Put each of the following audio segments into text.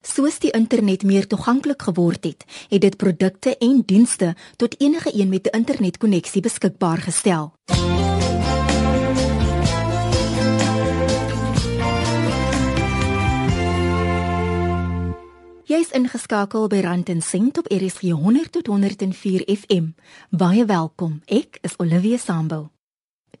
Soos die internet meer toeganklik geword het, het dit produkte en dienste tot enige een met 'n internetkonneksie beskikbaar gestel. Jy's ingeskakel by Rand en Sent op RSG 100 tot 104 FM. Baie welkom. Ek is Olivia Sambul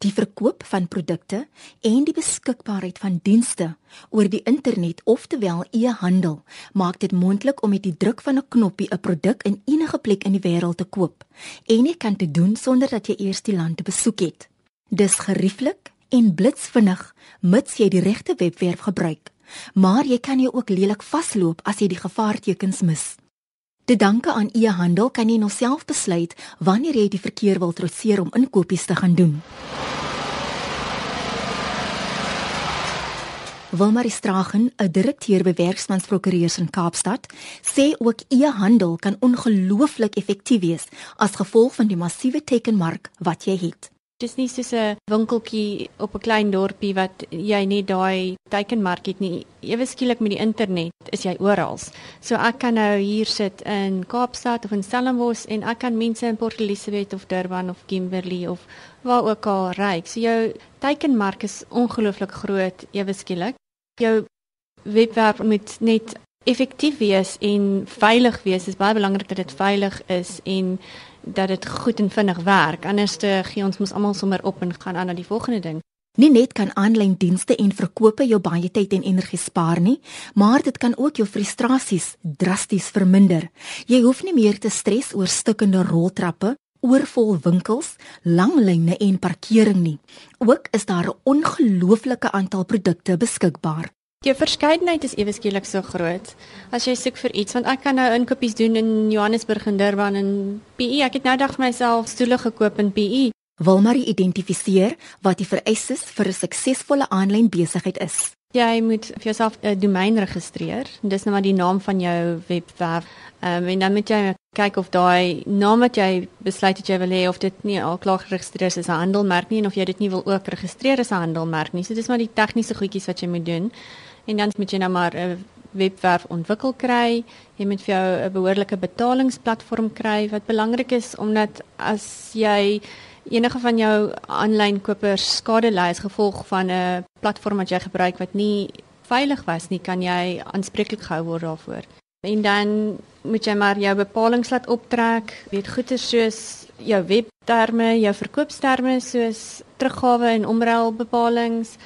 die verkoop van produkte en die beskikbaarheid van dienste oor die internet oftewel e-handel maak dit moontlik om met die druk van 'n knoppie 'n produk in enige plek in die wêreld te koop en jy kan dit doen sonder dat jy eers die land besoek het. Dis gerieflik en blitsvinnig mits jy die regte webwerf gebruik. Maar jy kan jou ook lelik vasloop as jy die gevaartekens mis. Te danke aan e-handel kan jy nou self besluit wanneer jy die verkeer wil trotseer om inkopies te gaan doen. Wilmarie Stragen, 'n direkteur by Werksmansprokureurs in Kaapstad, sê ook e-handel kan ongelooflik effektief wees as gevolg van die massiewe tekenmark wat jy het. Dis nie soos 'n winkeltjie op 'n klein dorpie wat jy net daai tekenmark het nie. Ewe skielik met die internet is jy oral. So ek kan nou hier sit in Kaapstad of in Stellenbosch en ek kan mense in Port Elizabeth of Durban of Kimberley of waar ook al ry. So jou tekenmark is ongelooflik groot ewe skielik. Jou webwerf moet net effektief wees en veilig wees. Dit is baie belangrik dat dit veilig is en dat dit goed en vinnig werk. Anders te gee ons mos almal sommer op en gaan aan na die volgende ding. Nie net kan aanlyn dienste en verkope jou baie tyd en energie spaar nie, maar dit kan ook jou frustrasies drasties verminder. Jy hoef nie meer te stres oor stukkende roltrappe, oorvol winkels, lang lyne en parkering nie. Ook is daar 'n ongelooflike aantal produkte beskikbaar. Die verskeidenheid is ewe skielik so groot. As jy soek vir iets, want ek kan nou inkopies doen in Johannesburg en Durban en PE. Ek het nou dag vir myself stoele gekoop in PE. Wilmarie identifiseer wat die vereistes vir 'n suksesvolle aanlyn besigheid is. Jy moet vir jouself 'n domein registreer. Dis nou maar die naam van jou webwerf. Ehm um, en dan moet jy kyk of daai naam wat jy besluit het jy wil hê of dit nie al klaar geregistreer is as 'n handelmerk nie en of jy dit nie wil ook registreer as 'n handelmerk nie. So dis maar die tegniese goedjies wat jy moet doen en dan moet jy nou maar 'n webwerf ontwikkel kry. Jy moet vir jou 'n behoorlike betalingsplatform kry wat belangrik is omdat as jy enige van jou aanlyn kopers skade ly as gevolg van 'n platform wat jy gebruik wat nie veilig was nie, kan jy aanspreeklik gehou word daarvoor. En dan moet jy maar jou bepalinge laat optrek, weet goeie soos jou webterme, jou verkoopsterme soos teruggawe en omruil bepalinge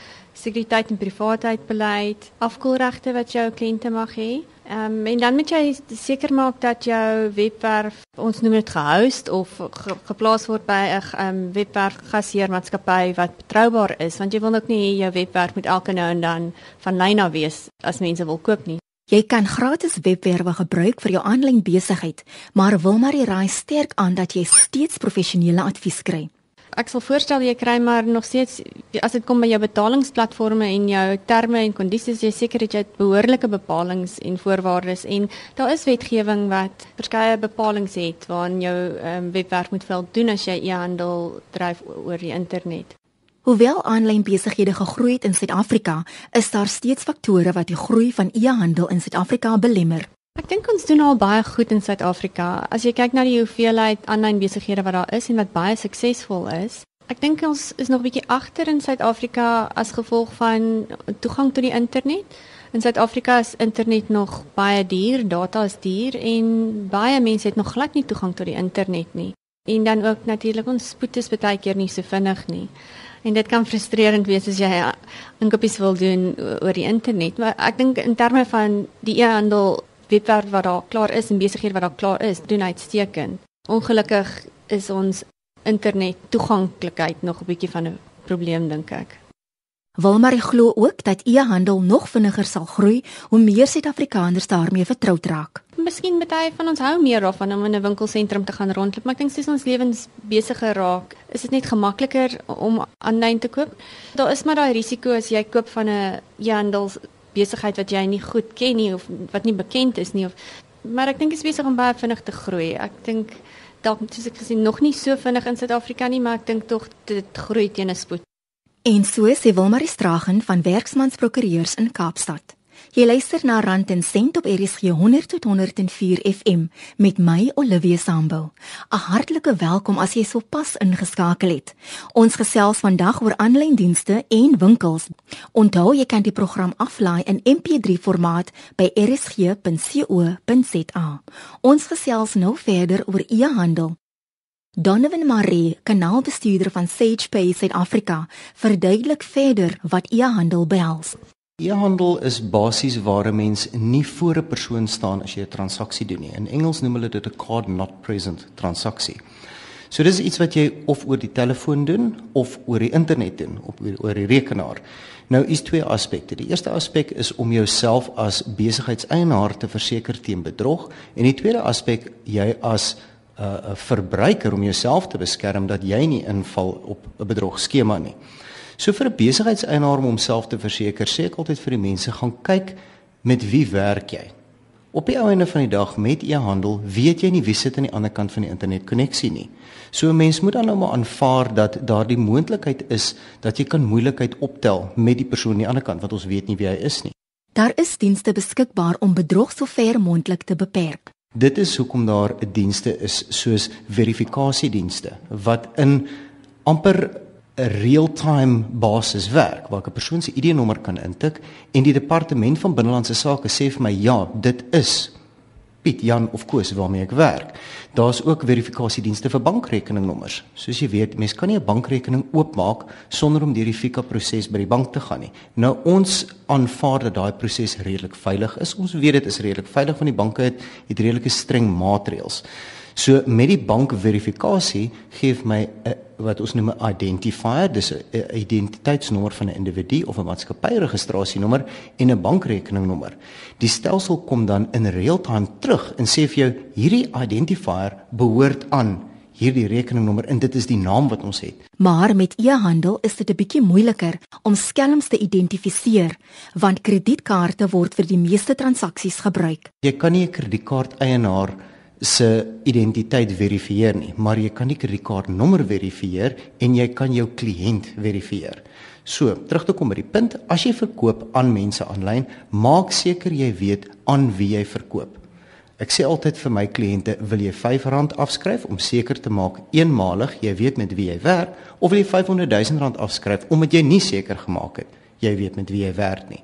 sekuriteit en privaatheid beleid, afkoelregte wat jou kliënte mag hê. Ehm um, en dan moet jy seker maak dat jou webwerf ons noem dit gehost of ge, geplaas word by 'n um, webwerf gasheermaatskappy wat betroubaar is want jy wil ook nie jou webwerf met elke nou en dan van lyn af wees as mense wil koop nie. Jy kan gratis webwerwe gebruik vir jou aanlyn besigheid, maar wil maar die raai sterk aan dat jy steeds professionele advies kry ek sal voorstel jy kry maar nog steeds as dit kom by jou betalingsplatforms en jou terme en kondisies jy seker dat jy behoorlike bepalinge en voorwaardes en daar is wetgewing wat verskeie bepalinge het waarin jou um, webwerf moet voldoen as jy e-handel dryf oor die internet. Hoewel aanlyn besighede gegroei het in Suid-Afrika, is daar steeds faktore wat die groei van e-handel in Suid-Afrika belemmer. Ek dink ons doen al baie goed in Suid-Afrika. As jy kyk na die hoeveelheid aanlyn besighede wat daar is en wat baie suksesvol is. Ek dink ons is nog 'n bietjie agter in Suid-Afrika as gevolg van toegang tot die internet. In Suid-Afrika is internet nog baie duur, data is duur en baie mense het nog glad nie toegang tot die internet nie. En dan ook natuurlik ons spoed is baie keer nie so vinnig nie. En dit kan frustrerend wees as jy inkopies wil doen oor die internet, maar ek dink in terme van die e-handel webwerf wat daar klaar is en besighede wat daar klaar is, doen uitstekend. Ongelukkig is ons internet toeganklikheid nog 'n bietjie van 'n probleem dink ek. Wilmarie glo ook dat e-handel nog vinniger sal groei hoe meer Suid-Afrikaners daarmee vertroud raak. Miskien baie van ons hou meer daarvan om in 'n winkelsentrum te gaan rondloop, maar ek dink soos ons lewens besige raak, is dit net gemakliker om aanlyn te koop. Daar is maar daai risiko as jy koop van 'n e-handel besigheid wat jy nie goed ken nie of wat nie bekend is nie of maar ek dink dit is besig om baie vinnig te groei. Ek dink dalk soos ek gesien nog nie so vinnig in Suid-Afrika nie, maar ek dink tog dit groei teen 'n spoed. En so sê Wilmarie Stragen van Werksmansprokureurs in Kaapstad. Jy luister na Rand en Sent op RSG 100 tot 104 FM met my Olivia Sambo. 'n Hartlike welkom as jy sopas ingeskakel het. Ons gesels vandag oor aanlyn dienste en winkels. Onthou jy kan die program aflaai in MP3 formaat by rsg.co.za. Ons gesels nou verder oor e-handel. Donovan Marie, kanaalbestuurder van SagePay Suid-Afrika, verduidelik verder wat e-handel behels. E-handel is basies waar 'n mens nie voor 'n persoon staan as jy 'n transaksie doen nie. In Engels noem hulle dit 'n card not present transaksie. So dis iets wat jy of oor die telefoon doen of oor die internet doen, op oor die rekenaar. Nou is twee aspekte. Die eerste aspek is om jouself as besigheidseienaar te verseker teen bedrog en die tweede aspek jy as 'n uh, verbruiker om jouself te beskerm dat jy nie inval op 'n bedrogskema nie. So vir 'n besigheidseienaar om homself te verseker, sê ek altyd vir die mense, gaan kyk met wie werk jy. Op die einde van die dag met e-handel, weet jy nie wie sit aan die ander kant van die internetkonneksie nie. So 'n mens moet dan nou maar aanvaar dat daardie moontlikheid is dat jy kan moeilikheid optel met die persoon aan die ander kant wat ons weet nie wie hy is nie. Daar is dienste beskikbaar om bedrog so ver moontlik te beperk. Dit is hoekom daar 'n dienste is soos verifikasiedienste wat in amper 'n real-time basis werk waar ek 'n persoon se ID-nommer kan intik en die departement van binnelandse sake sê vir my ja, dit is Piet Jan of Koos waarmee ek werk. Daar's ook verifikasiedienste vir bankrekeningnommers. Soos jy weet, mens kan nie 'n bankrekening oopmaak sonder om deur die FICA proses by die bank te gaan nie. Nou ons aanvaar dat daai proses redelik veilig is. Ons weet dit is redelik veilig want die banke het, het redelike streng maatreëls. So met die bankverifikasie gee my 'n wat ons noem 'n identifier, dis 'n identiteitsnommer van 'n individu of 'n maatskappyregistrasienommer en 'n bankrekeningnommer. Die stelsel kom dan in real-time terug en sê vir jou hierdie identifier behoort aan hierdie rekeningnommer en dit is die naam wat ons het. Maar met e-handel is dit 'n bietjie moeiliker om skelms te identifiseer want kredietkaarte word vir die meeste transaksies gebruik. Jy kan nie 'n kredietkaart eienaar se identiteit verifieer nie, maar jy kan die kredietkaartnommer verifieer en jy kan jou kliënt verifieer. So, terug te kom by die punt, as jy verkoop aan mense aanlyn, maak seker jy weet aan wie jy verkoop. Ek sê altyd vir my kliënte, wil jy R5 afskryf om seker te maak eenmalig jy weet met wie jy werk of wil jy R500 000 afskryf omdat jy nie seker gemaak het jy weet met wie jy werk nie.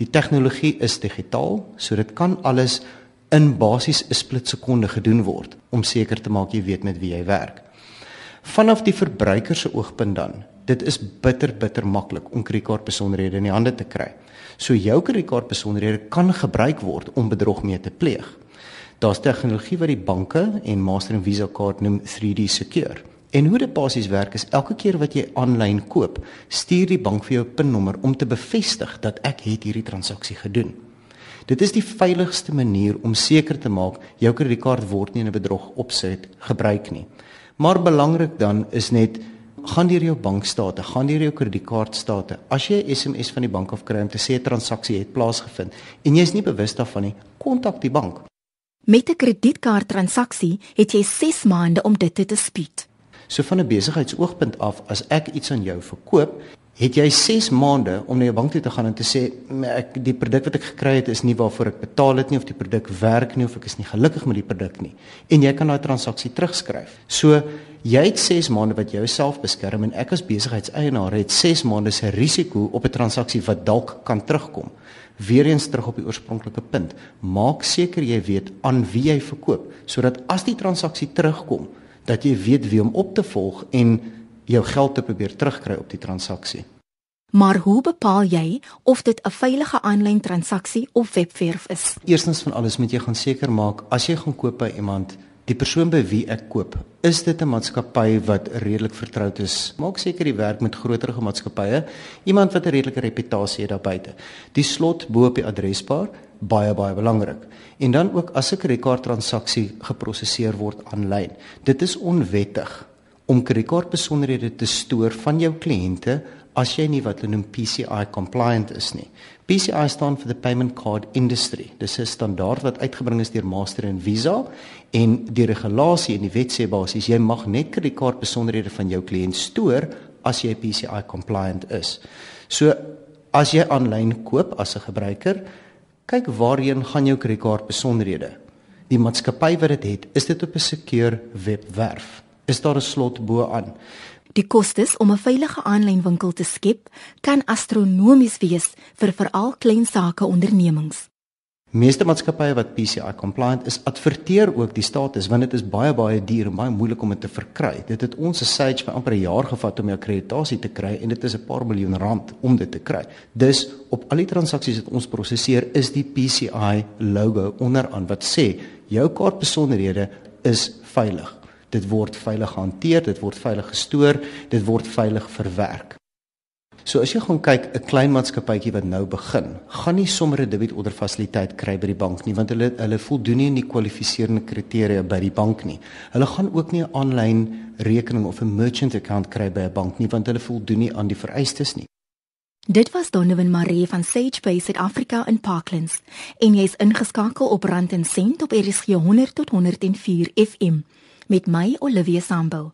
Die tegnologie is digitaal, so dit kan alles in basies 'n splitsekonde gedoen word om seker te maak jy weet met wie jy werk. Vanaf die verbruiker se oogpunt dan, dit is bitter bitter maklik om kredietkaart besonderhede in die hande te kry. So jou kredietkaart besonderhede kan gebruik word om bedrog mee te pleeg. Daar's tegnologie wat die banke en Master en Visa kaart noem 3D Secure. En hoe dit basies werk is elke keer wat jy aanlyn koop, stuur die bank vir jou PIN-nommer om te bevestig dat ek het hierdie transaksie gedoen. Dit is die veiligigste manier om seker te maak jou kredietkaart word nie in 'n bedrog opset gebruik nie. Maar belangrik dan is net gaan deur jou bankstate, gaan deur jou kredietkaartstate. As jy 'n SMS van die bank af kry om te sê 'n transaksie het plaasgevind en jy is nie bewus daarvan nie, kontak die bank. Met 'n kredietkaarttransaksie het jy 6 maande om dit te dispuut. So van 'n besigheidsoogpunt af, as ek iets aan jou verkoop, het jy 6 maande om na jou bank toe te gaan en te sê ek die produk wat ek gekry het is nie waarvoor ek betaal het nie of die produk werk nie of ek is nie gelukkig met die produk nie en jy kan daai transaksie terugskryf. So jy het 6 maande wat jouself beskerm en ek as besigheidseienaar het 6 maande se risiko op 'n transaksie wat dalk kan terugkom. Weereens terug op die oorspronklike punt. Maak seker jy weet aan wie jy verkoop sodat as die transaksie terugkom dat jy weet wie om op te volg en jou geld te probeer terugkry op die transaksie. Maar hoe bepaal jy of dit 'n veilige aanlyn transaksie of webwerf is? Eerstens van alles moet jy gaan seker maak as jy gaan koop by iemand, die persoon by wie ek koop, is dit 'n maatskappy wat redelik vertroud is. Maak seker die werk met groterige maatskappye, iemand wat 'n redelike reputasie het daar buite. Die slot bo op die adresbaar baie baie belangrik. En dan ook as 'n kredietkaarttransaksie geprosesseer word aanlyn. Dit is onwettig om kredietkaartbesonderhede te stoor van jou kliënte as jy nie wat hulle noem PCI compliant is nie. PCI staan vir the Payment Card Industry. Dis 'n standaard wat uitgebring is deur Master en Visa en die regulasie in die wet sê basies jy mag net kredietkaartbesonderhede van jou kliënt stoor as jy PCI compliant is. So as jy aanlyn koop as 'n gebruiker, Kyk waarheen gaan jou kredietkaart besonderhede. Die maatskappy wat dit het, is dit op 'n secure webwerf? Is daar 'n slot bo-aan? Die kostes om 'n veilige aanlyn winkel te skep kan astronomies wees vir veral klein sake ondernemings. Meeste maatskappye wat PCI compliant is, adverteer ook die status want dit is baie baie duur en baie moeilik om dit te verkry. Dit het ons 'n Sage vir amper 'n jaar gevat om die akkreditasie te kry en dit is 'n paar miljoen rand om dit te kry. Dus op al die transaksies wat ons prosesseer, is die PCI logo onderaan wat sê jou kaartbesonderhede is veilig. Dit word veilig gehanteer, dit word veilig gestoor, dit word veilig verwerk. So as jy gaan kyk 'n klein maatskappytjie wat nou begin, gaan nie sommer 'n debietorder fasiliteit kry by die bank nie want hulle hulle voldoen nie aan die kwalifiserende kriteria by die bank nie. Hulle gaan ook nie 'n aanlyn rekening of 'n merchant account kry by 'n bank nie want hulle voldoen nie aan die vereistes nie. Dit was Donovan Marie van Sage Bay Suid-Afrika in Parklands en jy's ingeskakel op Rand en Sent op RSG 100 tot 104 FM met my Olivia Sambul.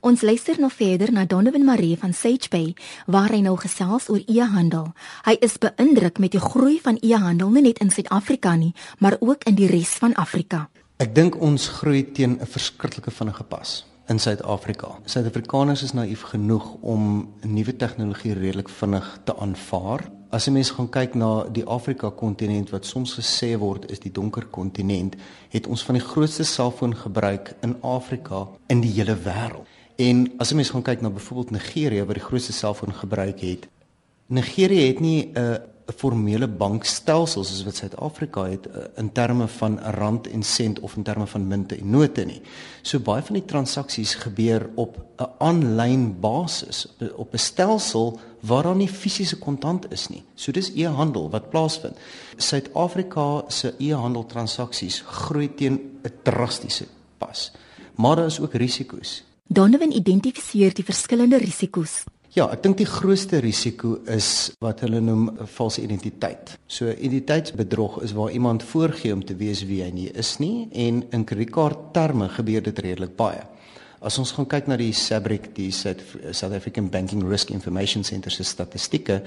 Ons luister nog verder na Donovan Marie van Sage Bay waar hy nou gesels oor e-handel. Hy is beïndruk met die groei van e-handel nie net in Suid-Afrika nie, maar ook in die res van Afrika. Ek dink ons groei teen 'n verskriklike vinnige pas in Suid-Afrika. Suid-Afrikaners is naïef genoeg om nuwe tegnologie redelik vinnig te aanvaar. As jy mens gaan kyk na die Afrika kontinent wat soms gesê word is die donker kontinent, het ons van die grootste selfoongebruik in Afrika in die hele wêreld. En as jy mens gaan kyk na byvoorbeeld Nigerië wat die grootste selfoon gebruik het. Nigerië het nie 'n formele bankstelsel soos wat Suid-Afrika het uh, in terme van rand en sent of in terme van munte en note nie. So baie van die transaksies gebeur op 'n aanlyn basis op 'n stelsel waar daar nie fisiese kontant is nie. So dis e-handel wat plaasvind. Suid-Afrika se e-handel transaksies groei teen 'n drastiese pas. Maar daar is ook risiko's. Donovan identifiseer die verskillende risiko's. Ja, ek dink die grootste risiko is wat hulle noem 'n valse identiteit. So identiteitsbedrog is waar iemand voorgee om te wees wie hy nie is nie en in kredietkaart terme gebeur dit redelik baie. As ons gaan kyk na die SABRIC, die South African Banking Risk Information Centre se statistieke,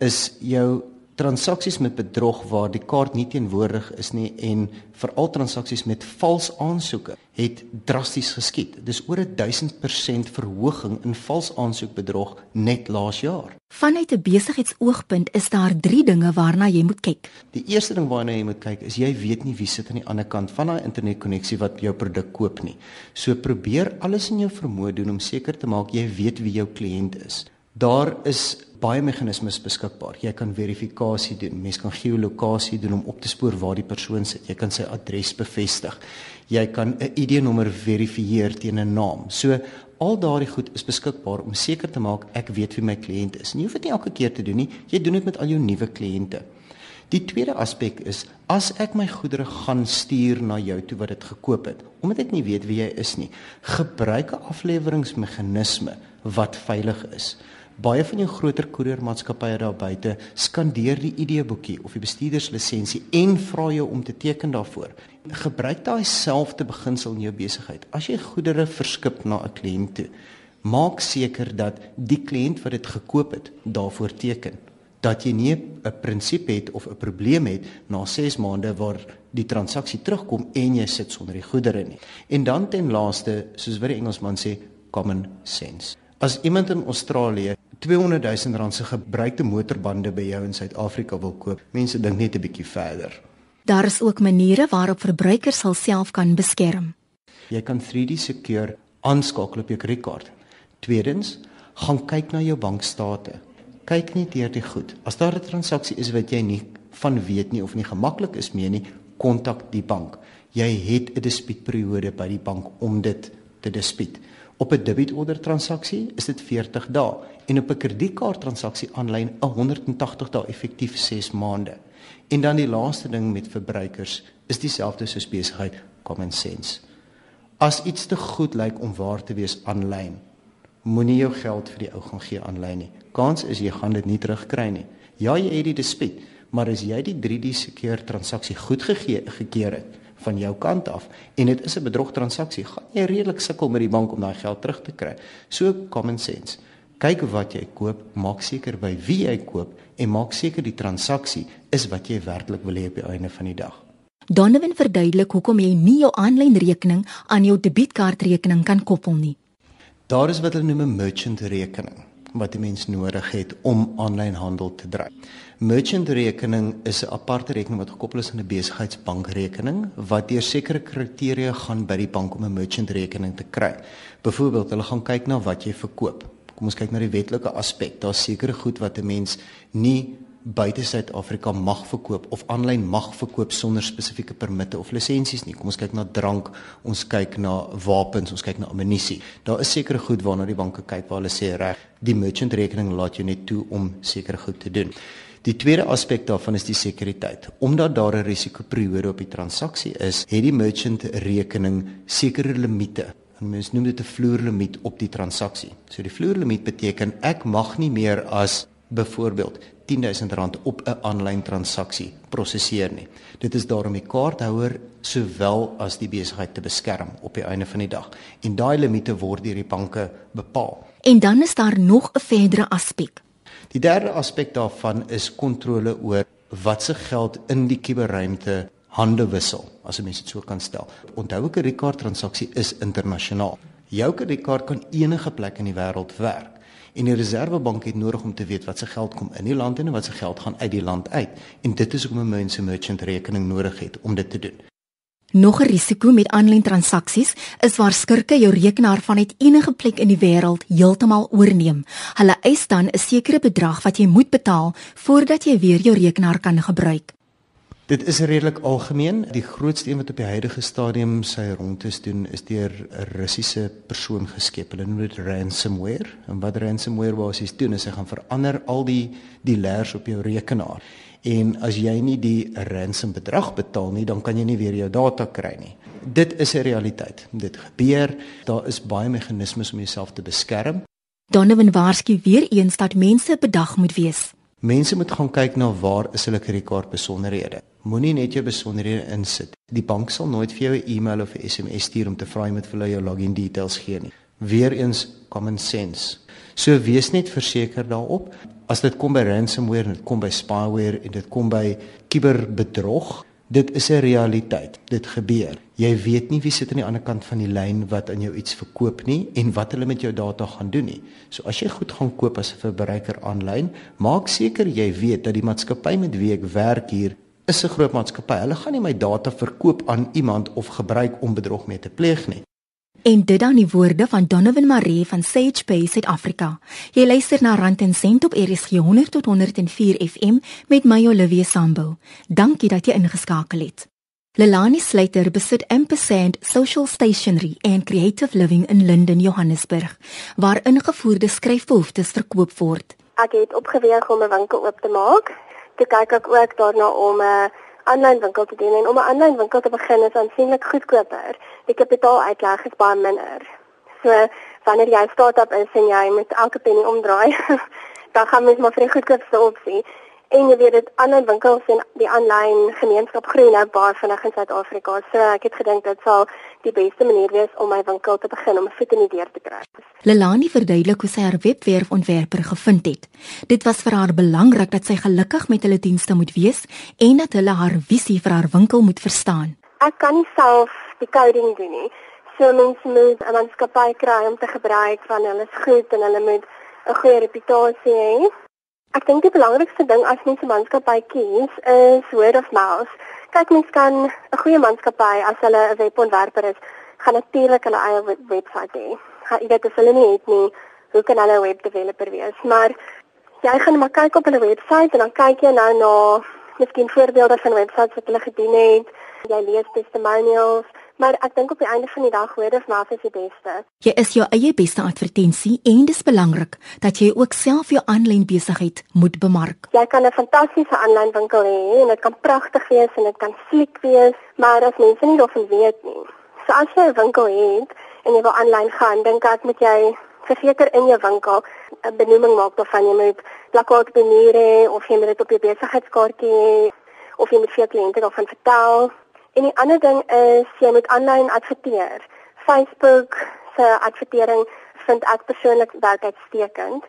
is jou transaksies met bedrog waar die kaart nie teenwoordig is nie en veral transaksies met vals aansoeke het drasties geskiet. Dis oor 'n 1000% verhoging in vals aansoekbedrog net laas jaar. Vanuit 'n besigheidsoogpunt is daar 3 dinge waarna jy moet kyk. Die eerste ding waarna jy moet kyk is jy weet nie wie sit aan die ander kant van daai internetkonneksie wat jou produk koop nie. So probeer alles in jou vermoë doen om seker te maak jy weet wie jou kliënt is. Daar is baie meganismes beskikbaar. Jy kan verifikasie doen. Mens kan geolokasie doen om op te spoor waar die persoon sit. Jy kan sy adres bevestig. Jy kan 'n ID-nommer verifieer teen 'n naam. So al daardie goed is beskikbaar om seker te maak ek weet wie my kliënt is. En jy hoef dit nie elke keer te doen nie. Jy doen dit met al jou nuwe kliënte. Die tweede aspek is as ek my goedere gaan stuur na jou toe wat dit gekoop het, omdat ek nie weet wie jy is nie, gebruik 'n afleweringsmeganisme wat veilig is. Baie van jou groter koeriermaatskappye daar buite skandeer die ID-boekie of die bestuurderslisensie en vra jou om te teken daarvoor. Gebruik daai selfde beginsel in jou besigheid. As jy goedere verskip na 'n kliënt toe, maak seker dat die kliënt wat dit gekoop het, daarvoor teken dat jy nie 'n prinsip het of 'n probleem het na 6 maande waar die transaksie terugkom en jy sit sonder die goedere nie. En dan ten laaste, soos wat die Engelsman sê, common sense. As iemand in Australië 200 000 rand se gebruikte motorbande by jou in Suid-Afrika wil koop, mense dink net 'n bietjie verder. Daar is ook maniere waarop verbruikers hulself kan beskerm. Jy kan 3D Secure aanskakel op jou kredietkaart. Tweedens, gaan kyk na jou bankstate. Kyk net deur die goed. As daar 'n transaksie is wat jy nie van weet nie of nie gemaklik is mee nie, kontak die bank. Jy het 'n dispuutperiode by die bank om dit te dispuut. Op 'n debietorder transaksie is dit 40 dae en op 'n kredietkaart transaksie aanlyn 180 dae effektief 6 maande. En dan die laaste ding met verbruikers is dieselfde soos besigheid common sense. As iets te goed lyk om waar te wees aanlyn, moenie jou geld vir die ou gaan gee aanlyn nie. Kans is jy gaan dit nie terugkry nie. Ja, jy het die dispuut, maar as jy die 3D secure transaksie goed gegee gekeer het, van jou kant af en dit is 'n bedrogtransaksie, gaan jy redelik sukkel met die bank om daai geld terug te kry. So common sense. Kyk wat jy koop, maak seker by wie jy koop en maak seker die transaksie is wat jy werklik wil hê op die einde van die dag. Donovan verduidelik hoekom jy nie jou aanlyn rekening aan jou debietkaartrekening kan koppel nie. Daar is wat hulle noem 'n merchant rekening wat die mens nodig het om aanlyn handel te dryf. Merchant rekening is 'n aparte rekening wat gekoppel is aan 'n besigheidsbankrekening wat deur sekere kriteria gaan by die bank om 'n merchant rekening te kry. Byvoorbeeld, hulle gaan kyk na wat jy verkoop. Kom ons kyk na die wetlike aspek. Daar's sekere goed wat 'n mens nie buite Suid-Afrika mag verkoop of aanlyn mag verkoop sonder spesifieke permitte of lisensies nie. Kom ons kyk na drank, ons kyk na wapens, ons kyk na ammunisie. Daar is sekere goed waarna die banke kyk waar hulle sê reg, die merchant rekening laat jou net toe om sekere goed te doen. Die tweede aspek daarvan is die sekuriteit. Omdat daar 'n risikoperiode op die transaksie is, het die merchant rekening sekere limite. En mens noem dit 'n vloerlimiet op die transaksie. So die vloerlimiet beteken ek mag nie meer as byvoorbeeld R10000 op 'n aanlyn transaksie prosesseer nie. Dit is daarom die kaarthouer sowel as die besigheid te beskerm op die einde van die dag. En daai limite word deur die banke bepaal. En dan is daar nog 'n verdere aspek. Die derde aspek daarvan is kontrole oor wat se geld in die kuberruimte hande wissel, as 'n mens dit so kan stel. Onthou 'n kredietkaart transaksie is internasionaal. Jou kredietkaart kan enige plek in die wêreld werk. En die Reserwebank het nodig om te weet wat se geld kom in die land en wat se geld gaan uit die land uit. En dit is hoekom 'n mens 'n merchant rekening nodig het om dit te doen. Nog 'n risiko met aanlyn transaksies is waar skurke jou rekenaar vanuit enige plek in die wêreld heeltemal oorneem. Hulle eis dan 'n sekere bedrag wat jy moet betaal voordat jy weer jou rekenaar kan gebruik. Dit is redelik algemeen. Die grootste een wat op die huidige stadium sy rondtes doen is deur 'n Russiese persoon geskep. Hulle noem dit ransomware. En wat ransomware basies doen is hy gaan verander al die die layers op jou rekenaar. En as jy nie die ransom bedrag betaal nie, dan kan jy nie weer jou data kry nie. Dit is 'n realiteit. Dit gebeur. Daar is baie meganismes om jouself te beskerm. Donovan waarsku weer eens dat mense bedag moet wees. Mense moet gaan kyk na waar is hulle kredietkaart besonderhede. Moenie net jou besonderhede insit. Die bank sal nooit vir jou 'n e-mail of 'n SMS stuur om te vra jy moet vir hulle jou login details gee nie. Weereens common sense. So wees net verseker daarop as dit kom by ransomware en dit kom by spyware en dit kom by kiberbedrog, dit is 'n realiteit. Dit gebeur. Jy weet nie wie sit aan die ander kant van die lyn wat aan jou iets verkoop nie en wat hulle met jou data gaan doen nie. So as jy goed gaan koop as 'n verbruiker aanlyn, maak seker jy weet dat die maatskappy met wie ek werk hier is 'n groot maatskappy. Hulle gaan nie my data verkoop aan iemand of gebruik om bedrog mee te pleeg nie. En dit dan die woorde van Donovan Marie van SagePay Suid-Afrika. Jy luister na Rand en Sent op RSG 100 tot 104 FM met my Olivia Sambu. Dankie dat jy ingeskakel het. Lelani Slater besit Ampersand Social Stationery and Creative Living in Linden, Johannesburg, waar ingevoerde skryfbehoeftes verkoop word. Ek het opgeweeg om 'n winkel oop te maak. Toe kyk ek ook daarna om 'n aanlyn winkel te doen en om 'n aanlyn winkel te begin is aansienlik goedkoper. Die kapitaaluitlag is baie minder. So wanneer jy 'n start-up is en jy moet elke penny omdraai, dan gaan mens maar vir die goedkoopste opsie. En jy weet dit aanlyn winkels en die aanlyn gemeenskap groei nou baie vinnig in Suid-Afrika. So ek het gedink dit sal die beste manier wees om my winkel te begin om 'n voet in die deur te kry. Lelani verduidelik hoe sy haar webwerfontwerper gevind het. Dit was vir haar belangrik dat sy gelukkig met hulle dienste moet wees en dat hulle haar visie vir haar winkel moet verstaan. Ek kan nie self die coding doen nie. So mense moet 'n maatskappy kry om te gebruik van hulle is goed en hulle moet 'n goeie reputasie hê. Ek dink die belangrikste ding as mens 'n maatskappy kies is word of mouth. Kyk mens kan 'n goeie maatskappy as hulle 'n webontwerper is, gaan natuurlik hulle eie webwerf hê. Gaan jy dit as hulle nie het nie, hoe kan hulle 'n web developer wees? Maar jy gaan maar kyk op hulle webwerf en dan kyk jy nou na miskien voorbeelde van webwerwe wat hulle gedoen het. Jy lees testimonials Maar ek dink op die einde van die dag hoor dit maar is die beste. Jy is jou eie beste advertensie en dis belangrik dat jy ook self jou aanlyn besigheid moet bemark. Jy kan 'n fantastiese aanlyn winkel hê en dit kan pragtig wees en dit kan fliek wees, maar as mense nie daarvan weet nie. So as jy 'n winkel het en jy wil aanlyn gaan, dink ek moet jy verseker in jou winkel 'n benoeming maak daarvan jy moet plakkaat hê of jy moet dit op jou besigheidskaartjie hê of jy moet vir kliënte daarvan vertel En die ander ding is jy moet aanlyn adverteer. Facebook se advertering vind ek persoonlik baie uitstekend.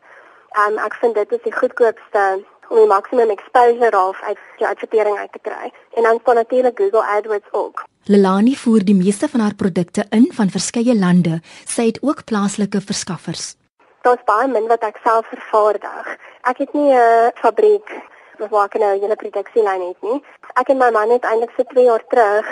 Um ek vind dit is die goedkoopste om die maksimum exposure of uit jou advertering uit te kry. En dan staan natuurlik Google AdWords ook. Lelani voer die meeste van haar produkte in van verskeie lande. Sy het ook plaaslike verskaffers. Daar's baie min wat ek self vervaardig. Ek het nie 'n fabriek waar ek nou 'n hele produksielyn het nie. Ek en my man het eintlik vir 2 jaar terug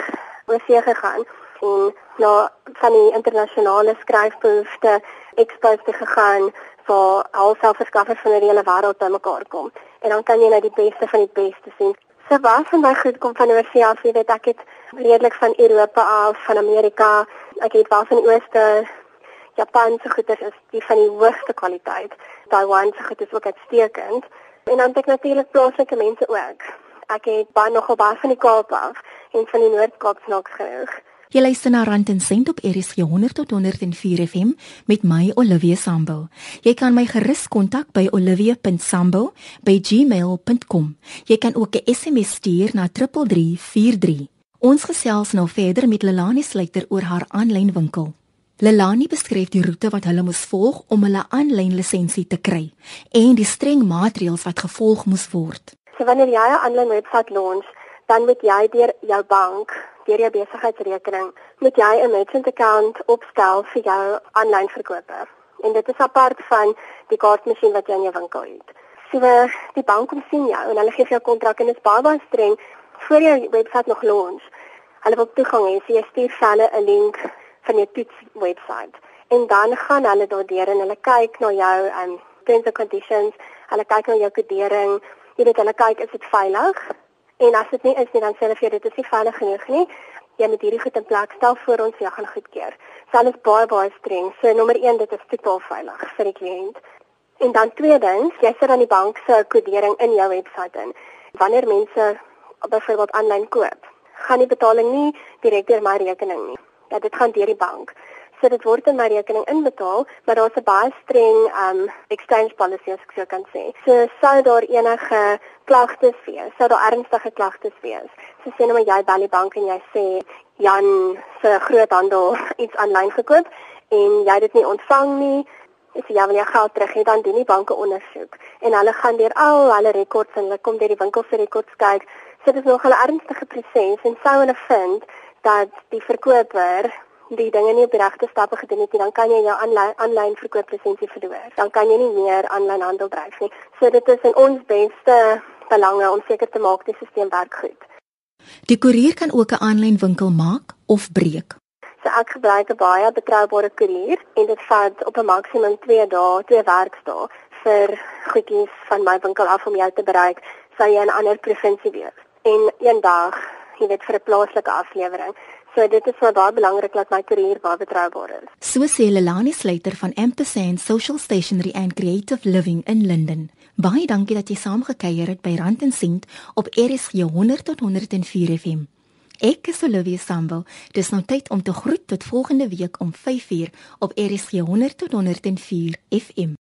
oor see gegaan en na van die internasionale skryfbehoefte expos te gegaan waar al selfverskaffers van die hele wêreld bymekaar kom. En dan kan jy nou die beste van die beste sien. So baie van my goed kom van oorsee af, jy weet ek het redelik van Europa af, van Amerika, ek het wel van die ooste Japan se goeder is die van die hoogste kwaliteit. Taiwan se goeder is ook uitstekend. En dan het ek natuurlik plaaslike mense ook. Ek het baie nogal baie van die Kaap af en van die Noord-Kaap snaaks genoeg. Jy luister na Rand en Sent op RSG 100 tot 104 FM met my Olivia Sambo. Jy kan my gerus kontak by olivia.sambo@gmail.com. Jy kan ook 'n SMS stuur na 3343. Ons gesels nou verder met Lelani Sluiter oor haar aanlyn winkel. Lelani beskryf die roete wat hulle moes volg om hulle aanlyn lisensie te kry en die streng maatreëls wat gevolg moes word. So wanneer jy 'n aanlyn webwerf launch, dan moet jy deur jou bank, deur jou besigheidsrekening, moet jy 'n merchant account opstel vir jou aanlyn verkope. En dit is apart van die kaartmasjien wat jy in jou winkel het. So die bank kom sien jou en hulle gee vir jou kontrak en dit is baie baie streng voor jy webwerf nog launch. Hulle wil toegang hê, so jy stuur hulle 'n link van jou toets webwerf. En dan gaan hulle daardeur en hulle kyk na jou um terms and conditions, hulle kyk na jou kodering, jy weet hulle kyk is dit veilig? En as dit nie is nie, dan sê hulle vir jou dit is nie veilig genoeg nie. Jy moet hierdie goed in plek stel voor ons jou gaan goedkeur. So hulle is baie baie streng. So nommer 1, dit is totaal veilig vir die kliënt. En dan tweedens, jy sit dan die bank se kodering in jou webwerf in. Wanneer mense byvoorbeeld aanlyn koop, gaan die betaling nie direk deur my rekening nie dat dit gaan deur die bank. So dit word in my rekening inbetaal, maar daar's 'n baie streng um exchange policy as ek so kan sê. So sou daar enige klagtes wees, sou daar ernstige klagtes wees. So sê nou maar jy bel die bank en jy sê Jan se groothandel iets aanlyn gekoop en jy het dit nie ontvang nie. Is jy wil jou geld terug hê dan doen die banke ondersoek en hulle gaan deur al hulle rekords en hulle kom deur die winkel se rekords kyk. So dit nog 'n ernstige proses en sou hulle vind dat die verkoper die dinge nie op die regte stappe gedoen het nie, dan kan jy jou aanlyn verkooplisensie verloor. Dan kan jy nie meer aanlyn handel dryf nie. So dit is in ons beste belange om seker te maak die stelsel werk goed. Die koerier kan ook 'n aanlyn winkel maak of breek. So ek gebruik 'n baie betroubare koerier en dit vat op 'n maksimum 2 dae, 2 werkdae vir goedjies van my winkel af om jou te bereik, sou jy in 'n ander provinsie wees. En een dag jy weet vir 'n plaaslike aflewering. So dit is vir baie belangrik dat my koerier baie betroubaar is. So sê Lelani Sluiter van Ampersand Social Stationery and Creative Living in Linden. Baie dankie dat jy saamgekyer het by Rand en Sent op RSG 100 tot 104 FM. Ek is Olivia Sambo. Dis nou tyd om te groet tot volgende week om 5uur op RSG 100 tot 104 FM.